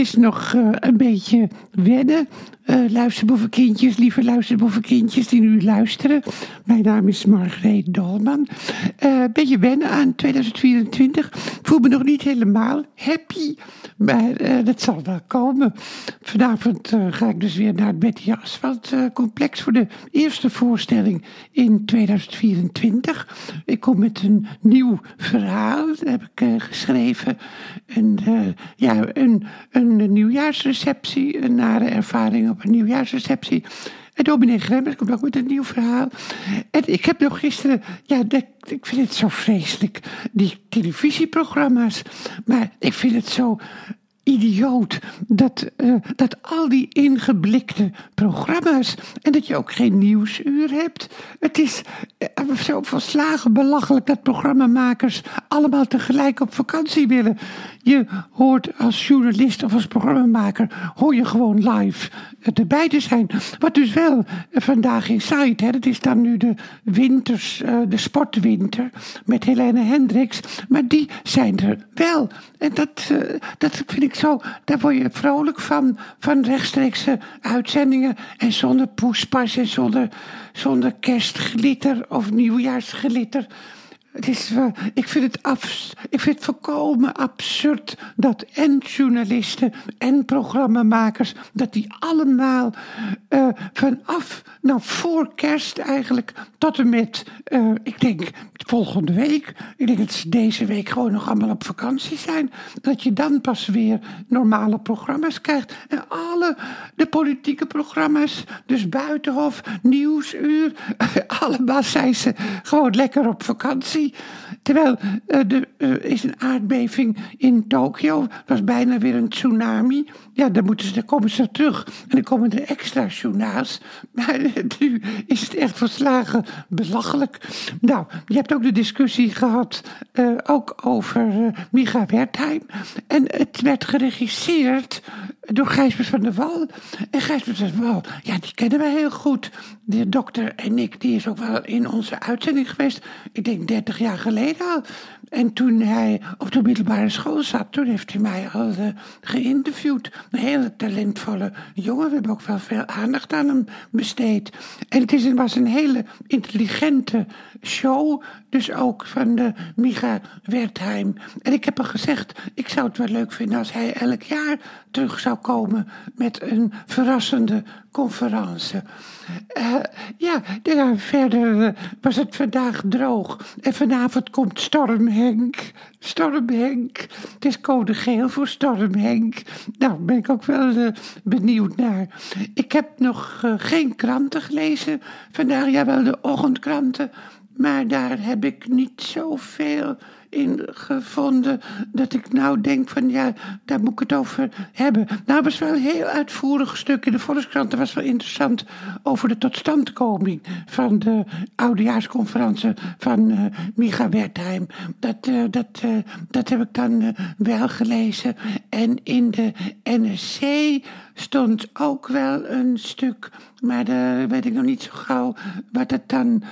is nog eh, een beetje wennen. Uh, luisterboevenkindjes, lieve luisterboevenkindjes die nu luisteren. Mijn naam is Margreet Dolman. Uh, beetje wennen aan 2024. Ik voel me nog niet helemaal happy, maar uh, dat zal wel komen. Vanavond ga ik dus weer naar het Betty Asphalt complex voor de eerste voorstelling in 2024. Ik kom met een nieuw verhaal, dat heb ik geschreven. En, ja, een, een nieuwjaarsreceptie, een nare ervaring op een nieuwjaarsreceptie. En dominee Gremmers komt ook met een nieuw verhaal. En ik heb nog gisteren, ja, ik vind het zo vreselijk, die televisieprogramma's. Maar ik vind het zo idioot dat, uh, dat al die ingeblikte programma's en dat je ook geen nieuwsuur hebt. Het is zo volslagen belachelijk dat programmamakers allemaal tegelijk op vakantie willen. Je hoort als journalist of als programmamaker, hoor je gewoon live erbij te zijn. Wat dus wel vandaag in site, hè, dat is dan nu de winters, uh, de sportwinter met Helene Hendricks. Maar die zijn er wel. En dat, uh, dat vind ik zo, daar word je vrolijk van, van rechtstreekse uitzendingen. En zonder poespas en zonder, zonder kerstglitter of nieuwjaarsglitter. Het is, uh, ik, vind het af, ik vind het volkomen absurd dat en journalisten en programmamakers, dat die allemaal uh, vanaf, nou voor kerst eigenlijk, tot en met, uh, ik denk volgende week, ik denk dat ze deze week gewoon nog allemaal op vakantie zijn, dat je dan pas weer normale programma's krijgt. En alle de politieke programma's, dus Buitenhof, Nieuwsuur, allemaal zijn ze gewoon lekker op vakantie. Terwijl er uh, is een aardbeving in Tokio, was bijna weer een tsunami. Ja, dan, moeten ze, dan komen ze terug en dan komen er extra journaals. Maar nu is het echt verslagen belachelijk. Nou, je hebt ook de discussie gehad, uh, ook over Micha Wertheim. En het werd geregisseerd door Gijsbert van der Wal. En Gijsbert van der Wal, ja, die kennen wij heel goed. De dokter en ik, die is ook wel in onze uitzending geweest. Ik denk 30 jaar geleden al. En toen hij op de middelbare school zat, toen heeft hij mij al uh, geïnterviewd. Een hele talentvolle jongen. We hebben ook wel veel aandacht aan hem besteed. En het is, was een hele intelligente show. Dus ook van de Micha Wertheim. En ik heb hem gezegd, ik zou het wel leuk vinden als hij elk jaar terug zou komen met een verrassende conferentie. Uh, ja, ja, verder uh, was het vandaag droog. En vanavond komt Storm Henk. Storm Henk. Het is code geel voor Storm Henk. Nou, ben ik ook wel uh, benieuwd naar. Ik heb nog geen kranten gelezen vandaag. Ja, wel de ochtendkranten. Maar daar heb ik niet zoveel in gevonden dat ik nou denk van ja, daar moet ik het over hebben. Nou, was wel een heel uitvoerig stuk in de Volkskrant. Dat was wel interessant over de totstandkoming van de oudejaarsconferentie van uh, Micha Wertheim. Dat, uh, dat, uh, dat heb ik dan wel gelezen. En in de NRC stond ook wel een stuk, maar daar weet ik nog niet zo gauw wat het dan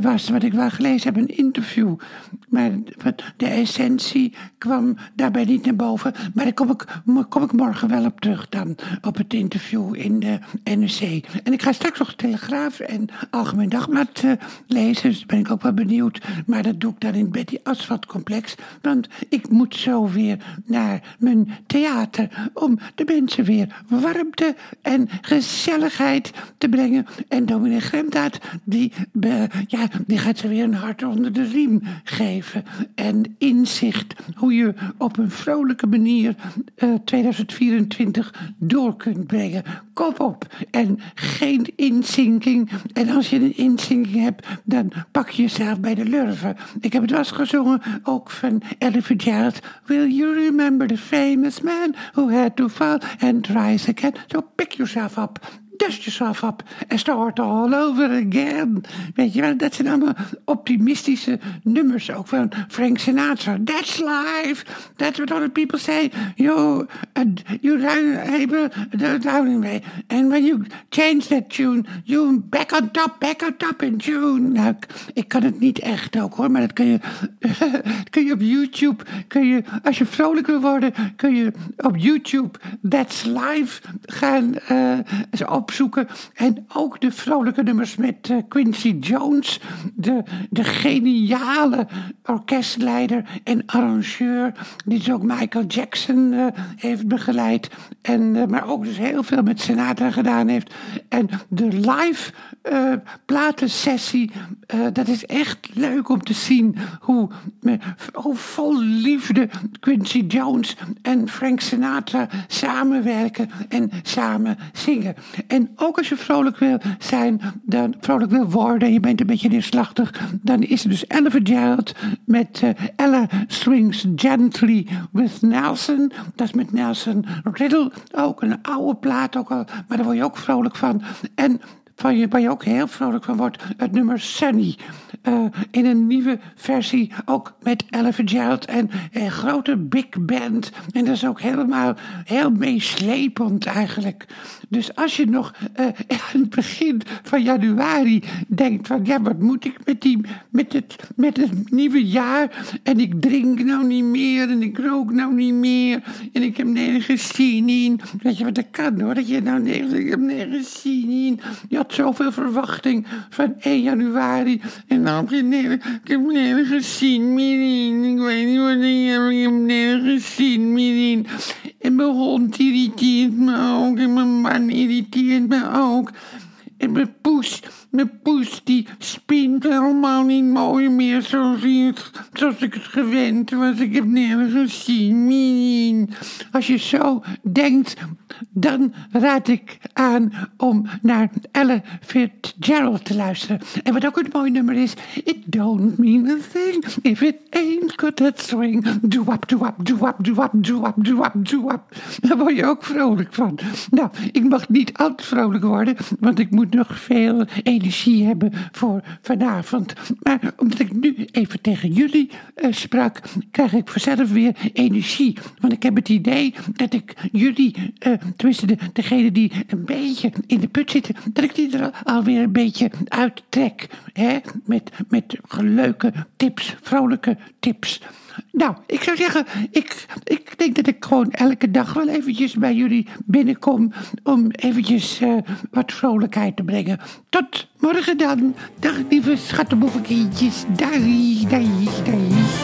was wat ik wel gelezen heb, een interview. Maar de essentie kwam daarbij niet naar boven. Maar daar kom ik, kom ik morgen wel op terug dan, op het interview in de NRC. En ik ga straks nog Telegraaf en Algemeen Dagblad uh, lezen, dus ben ik ook wel benieuwd. Maar dat doe ik dan in Betty Asphalt Complex, want ik moet zo weer naar mijn theater om de mensen weer warmte en gezelligheid te brengen. En dominee Gremdaad, die... ja, die gaat ze weer een hart onder de riem geven. En inzicht hoe je op een vrolijke manier uh, 2024 door kunt brengen. Kop op. En geen inzinking. En als je een inzinking hebt, dan pak je jezelf bij de lurven. Ik heb het eens gezongen, ook van Ella Fitzgerald. Will you remember the famous man who had to fall and rise again? So pick yourself up dust yourself up and start all over again. Weet je wel, dat zijn allemaal optimistische nummers ook van Frank Sinatra. That's life. That's what other people say. You, uh, you down, down way. And when you change that tune, you back on top, back on top in tune. Nou, ik, kan het niet echt ook hoor, maar dat kun je, kun je op YouTube, kun je, als je vrolijk wil worden, kun je op YouTube That's Life gaan uh, En ook de vrolijke nummers met uh, Quincy Jones, de, de geniale orkestleider en arrangeur, die dus ook Michael Jackson uh, heeft begeleid. En, maar ook dus heel veel met Sinatra gedaan heeft. En de live platensessie, dat is echt leuk om te zien hoe, hoe vol liefde Quincy Jones en Frank Sinatra samenwerken en samen zingen. En ook als je vrolijk wil zijn, dan vrolijk wil worden, je bent een beetje neerslachtig, dan is er dus Ella Fitzgerald met uh, Ella Strings Gently with Nelson. Dat is met Nelson Riddle, ook een oude plaat, ook al, maar daar word je ook vrolijk van. En van je, waar je ook heel vrolijk van wordt, het nummer Sunny. Uh, in een nieuwe versie, ook met Ella Fitzgerald en een grote big band. En dat is ook helemaal heel meeslepend eigenlijk. Dus als je nog uh, aan het begin van januari denkt van... ja, wat moet ik met, die, met, het, met het nieuwe jaar? En ik drink nou niet meer en ik rook nou niet meer... en ik heb nergens zin in. Weet je wat dat kan hoor, dat je nou nergens, ik heb nergens zin in. Had zoveel verwachting van 1 januari... en nou heb je nergens, ik heb nergens zin meer in. Ik weet niet wat ik heb, ik heb nergens zin meer in. En mijn hond irriteert me ook en mijn man irriteert me ook. En mijn poes, mijn poes die spint helemaal niet mooi meer zoals, zoals ik het gewend was. Ik heb nergens zin Als je zo denkt, dan raad ik aan om naar Ella Fitzgerald te luisteren. En wat ook een mooi nummer is, It don't mean a thing if it ain't got that swing. Do-wap, do-wap, do-wap, do-wap, do-wap, do-wap. Daar word je ook vrolijk van. Nou, ik mag niet al vrolijk worden, want ik moet nog veel energie hebben voor vanavond. Maar omdat ik nu even tegen jullie uh, sprak, krijg ik vanzelf weer energie. Want ik heb het idee dat ik jullie, uh, tenminste de, degene die een beetje in de put zitten, dat ik die er alweer een beetje uittrek. Hè? Met, met leuke tips, vrolijke tips. Nou, ik zou zeggen, ik, ik denk dat ik gewoon elke dag wel eventjes bij jullie binnenkom om eventjes uh, wat vrolijkheid te brengen. Tot morgen dan. Dag lieve schattenboevenkindjes. Dag, dag, dag.